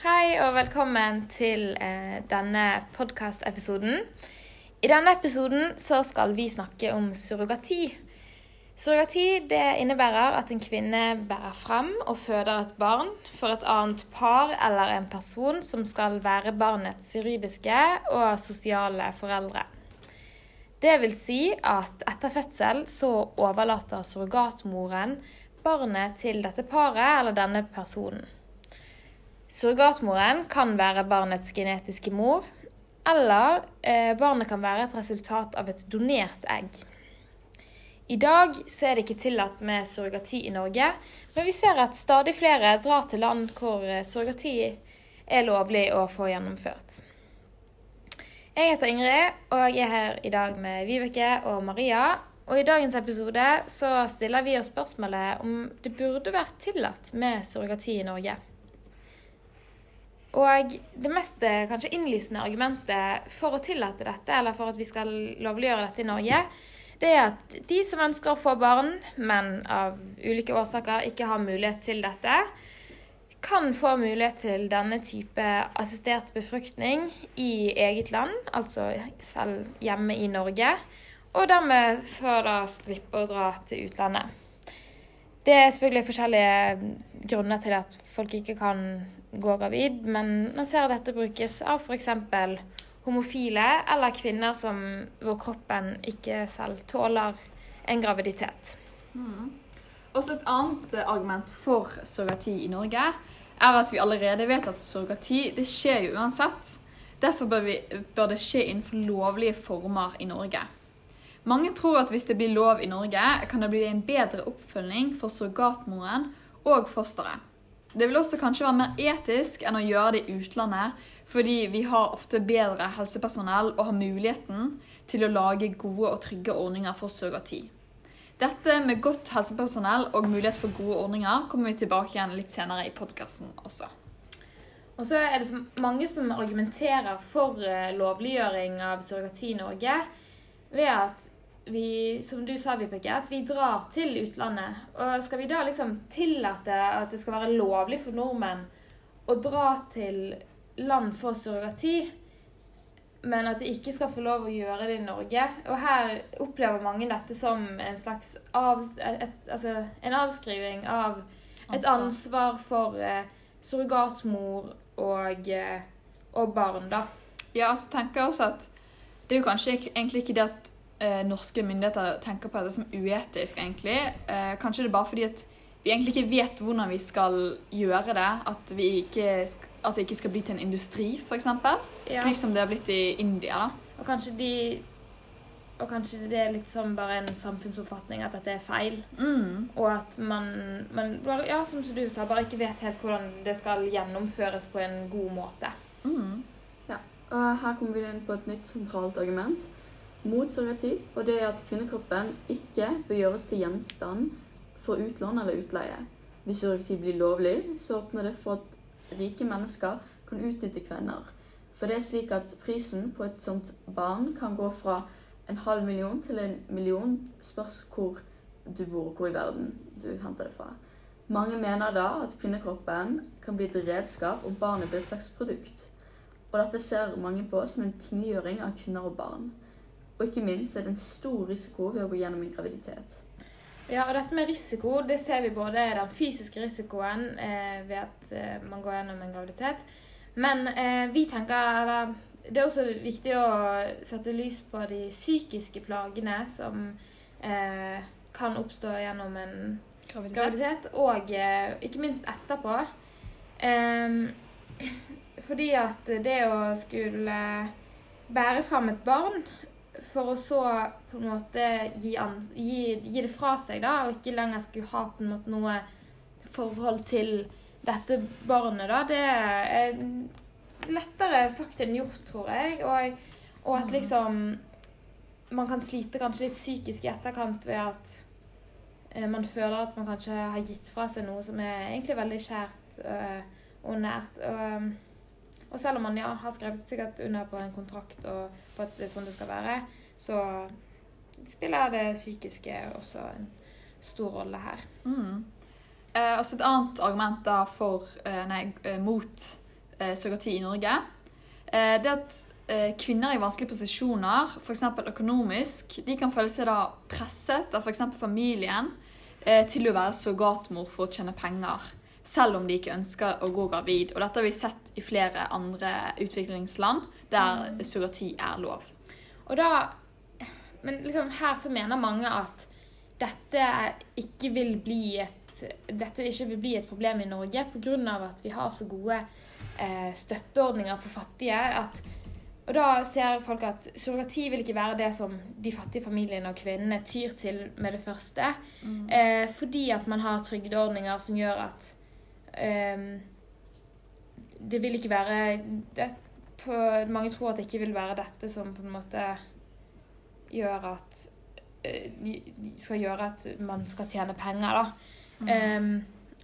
Hei og velkommen til eh, denne podkastepisoden. I denne episoden så skal vi snakke om surrogati. Surrogati det innebærer at en kvinne bærer frem og føder et barn for et annet par eller en person som skal være barnets juridiske og sosiale foreldre. Det vil si at etter fødsel så overlater surrogatmoren barnet til dette paret eller denne personen. Surrogatmoren kan være barnets genetiske mor, eller eh, barnet kan være et resultat av et donert egg. I dag er det ikke tillatt med surrogati i Norge, men vi ser at stadig flere drar til land hvor eh, surrogati er lovlig å få gjennomført. Jeg heter Ingrid, og jeg er her i dag med Vibeke og Maria. Og i dagens episode så stiller vi oss spørsmålet om det burde vært tillatt med surrogati i Norge. Og det mest kanskje innlysende argumentet for å tillate dette, eller for at vi skal lovliggjøre dette i Norge, det er at de som ønsker å få barn, men av ulike årsaker ikke har mulighet til dette, kan få mulighet til denne type assistert befruktning i eget land, altså selv hjemme i Norge, og dermed så da slippe å dra til utlandet. Det er selvfølgelig forskjellige grunner til at folk ikke kan gå gravid, men nå ser at dette brukes av f.eks. homofile eller kvinner som, hvor kroppen ikke selv tåler en graviditet. Mm. Også et annet argument for surrogati i Norge er at vi allerede vet at surrogati det skjer jo uansett. Derfor bør, vi, bør det skje innenfor lovlige former i Norge. Mange tror at hvis det blir lov i Norge, kan det bli en bedre oppfølging for surrogatmoren og fosteret. Det vil også kanskje være mer etisk enn å gjøre det i utlandet, fordi vi har ofte bedre helsepersonell og har muligheten til å lage gode og trygge ordninger for surrogati. Dette med godt helsepersonell og mulighet for gode ordninger kommer vi tilbake igjen litt senere i podkasten også. Og så er det mange som argumenterer for eh, lovliggjøring av surrogati i Norge ved at vi, som du sa, Vibeke, at vi drar til utlandet. Og skal vi da liksom tillate at det skal være lovlig for nordmenn å dra til land for surrogati, men at de ikke skal få lov å gjøre det i Norge? Og her opplever mange dette som en slags av, et, altså, en avskriving av et ansvar for eh, surrogatmor og, eh, og barn, da. Ja, altså tenker jeg også at det er jo kanskje egentlig ikke det at eh, norske myndigheter tenker på dette som uetisk, egentlig. Eh, kanskje det er bare fordi at vi egentlig ikke vet hvordan vi skal gjøre det. At, ikke, at det ikke skal bli til en industri, f.eks. Ja. Slik som det har blitt i India. da. Og kanskje de og kanskje det er sånn bare en samfunnsoppfatning at dette er feil. Mm. Og at man, man ja, som du sa, bare ikke vet helt hvordan det skal gjennomføres på en god måte. Mm. Ja, og Her kommer vi inn på et nytt sentralt argument mot surrogati, og det er at kvinnekroppen ikke bør gjøres til gjenstand for utlån eller utleie. Hvis surrogati blir lovlig, så åpner det for at rike mennesker kan utnytte kvinner. For det er slik at prisen på et sånt barn kan gå fra en halv million til en million, spørs hvor du bor, hvor i verden du henter det fra. Mange mener da at kvinnekroppen kan bli et redskap, og barnet blir et slags produkt. Og dette ser mange på som en tingliggjøring av kvinner og barn. Og ikke minst er det en stor risiko ved å gå gjennom en graviditet. Ja, og dette med risiko, det ser vi både den fysiske risikoen eh, ved at eh, man går gjennom en graviditet. Men eh, vi tenker eller, det er også viktig å sette lys på de psykiske plagene som eh, kan oppstå gjennom en graviditet, graviditet og eh, ikke minst etterpå. fordi at det å skulle bære fram et barn for å så på en måte gi, gi, gi, det fra seg, da, og ikke lenger skulle ha på en måte noe forhold til dette barnet, da, det er lettere sagt enn gjort, tror jeg. Og, og at mm. liksom man kan slite kanskje litt psykisk i etterkant ved at eh, man føler at man kanskje har gitt fra seg noe som er egentlig veldig kjært øh, og nært. Og, og selv om man ja, har skrevet sikkert under på en kontrakt og på at det er sånn det skal være, så spiller det psykiske også en stor rolle her. Mm. Eh, også et annet argument da for, eh, nei, eh, mot eh, surrogati i Norge, eh, det at eh, kvinner i vanskelige posisjoner, f.eks. økonomisk, de kan føle seg da presset av f.eks. familien til å være surrogatmor for å tjene penger, selv om de ikke ønsker å gå gravid. Og dette har vi sett i flere andre utviklingsland der surrogati er lov. Og da Men liksom her så mener mange at dette ikke vil bli et ikke vil bli et problem i Norge pga. at vi har så gode eh, støtteordninger for fattige. At, og da ser folk at surrogati vil ikke være det som de fattige familiene og kvinnene tyr til med det første. Eh, fordi at man har trygdeordninger som gjør at det vil ikke være det, på, Mange tror at det ikke vil være dette som på en måte gjør at eh, skal gjøre at man skal tjene penger, da. Um,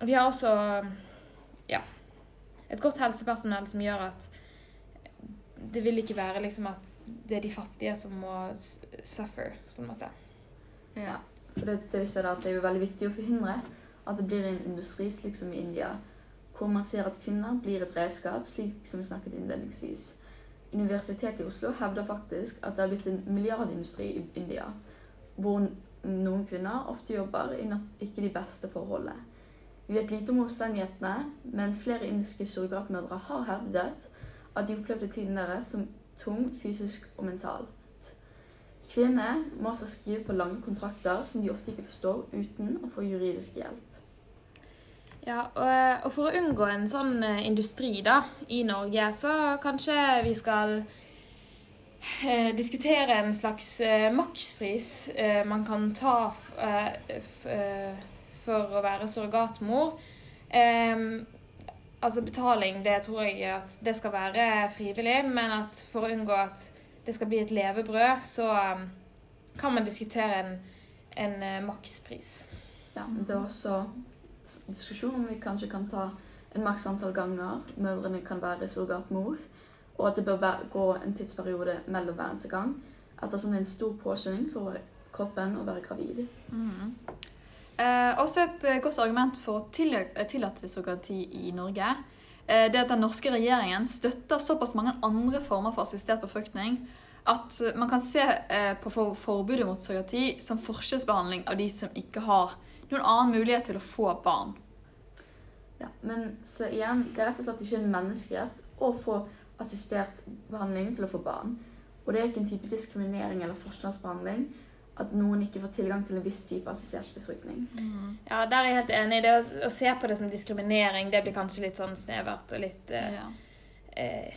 vi har også ja, et godt helsepersonell som gjør at det vil ikke være liksom at det er de fattige som må suffer, på en måte. Ja, for det, det, det er jo veldig viktig å forhindre at det blir en industri slik som i India, hvor man ser at kvinner blir et redskap, slik som vi snakket innledningsvis. Universitetet i Oslo hevder faktisk at det har blitt en milliardindustri i India, hvor noen kvinner ofte jobber i ikke de beste forholdene. Vi vet lite om omstendighetene, men flere indiske surrogatmødre har hevdet at de opplevde tiden deres som tung fysisk og mentalt. Kvinner må også skrive på lange kontrakter som de ofte ikke forstår, uten å få juridisk hjelp. Ja, og, og for å unngå en sånn eh, industri da, i Norge, så kanskje vi skal eh, diskutere en slags eh, makspris eh, man kan ta eh, eh, for å være surrogatmor. Altså betaling, det tror jeg at det skal være frivillig, men at for å unngå at det skal bli et levebrød, så em, kan man diskutere en, en makspris. Ja, men det er også diskusjon om vi kanskje kan ta en maks antall ganger mødrene kan være surrogatmor, og at det bør gå en tidsperiode mellom hver eneste gang, ettersom det er en stor påkjenning for kroppen å være gravid. Eh, også et eh, godt argument for å eh, tillate surrogati i Norge eh, det at den norske regjeringen støtter såpass mange andre former for assistert befruktning at eh, man kan se eh, på for forbudet mot surrogati som forskjellsbehandling av de som ikke har noen annen mulighet til å få barn. Ja, men så igjen, det er rett og slett ikke en menneskerett å få assistert behandling til å få barn. Og det er ikke en type diskriminering eller forskjellsbehandling at noen ikke får tilgang til en viss type assistert befruktning. Ja, der er jeg helt enig. Det å, å se på det som diskriminering, det blir kanskje litt sånn snevert og litt eh, Ja. eh,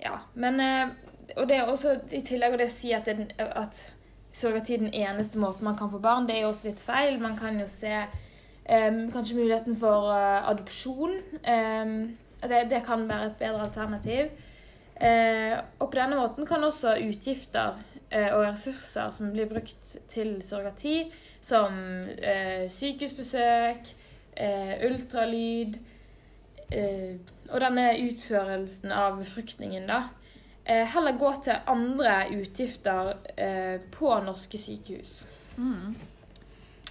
Ja. Men eh, Og det er også i tillegg å si at, det, at surrogati den eneste måten man kan få barn, det er jo også litt feil. Man kan jo se um, kanskje muligheten for uh, adopsjon. Um, det, det kan være et bedre alternativ. Uh, og på denne måten kan også utgifter uh, og ressurser som blir brukt til surrogati, som eh, sykehusbesøk, eh, ultralyd og denne utførelsen av befruktningen, da, heller gå til andre utgifter eh, på norske sykehus. Mm.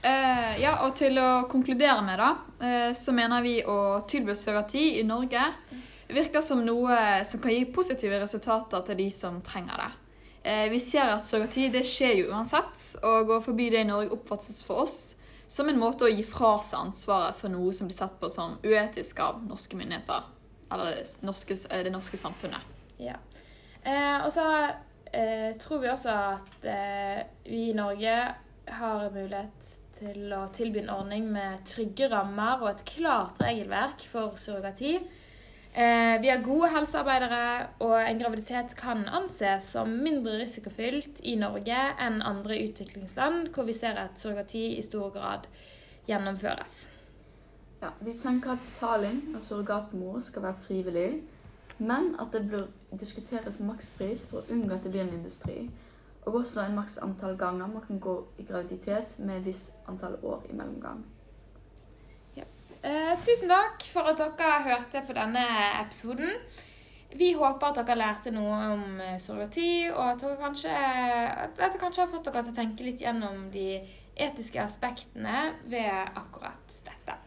Eh, ja, og til å konkludere med, da, eh, så mener vi å tilby surrogati i Norge virker som noe som kan gi positive resultater til de som trenger det. Eh, vi ser at surrogati det skjer jo uansett, og å forby det i Norge oppfattes for oss som en måte å gi fra seg ansvaret for noe som blir sett på som uetisk av norske myndigheter. Eller det norske, eh, det norske samfunnet. Ja. Eh, og så eh, tror vi også at eh, vi i Norge har mulighet til å tilby en ordning med trygge rammer og et klart regelverk for surrogati. Eh, vi har gode helsearbeidere, og en graviditet kan anses som mindre risikofylt i Norge enn andre utviklingsland, hvor vi ser at surrogati i stor grad gjennomføres. Ja, vi tenker at betaling av surrogatmor skal være frivillig, men at det bør diskuteres makspris for å unngå at det blir en industri. Og også en maks antall ganger man kan gå i graviditet med et visst antall år i mellomgang. Eh, tusen takk for at dere hørte på denne episoden. Vi håper at dere lærte noe om eh, surrogati, og at, dere kanskje, at dette kanskje har fått dere til å tenke litt gjennom de etiske aspektene ved akkurat dette.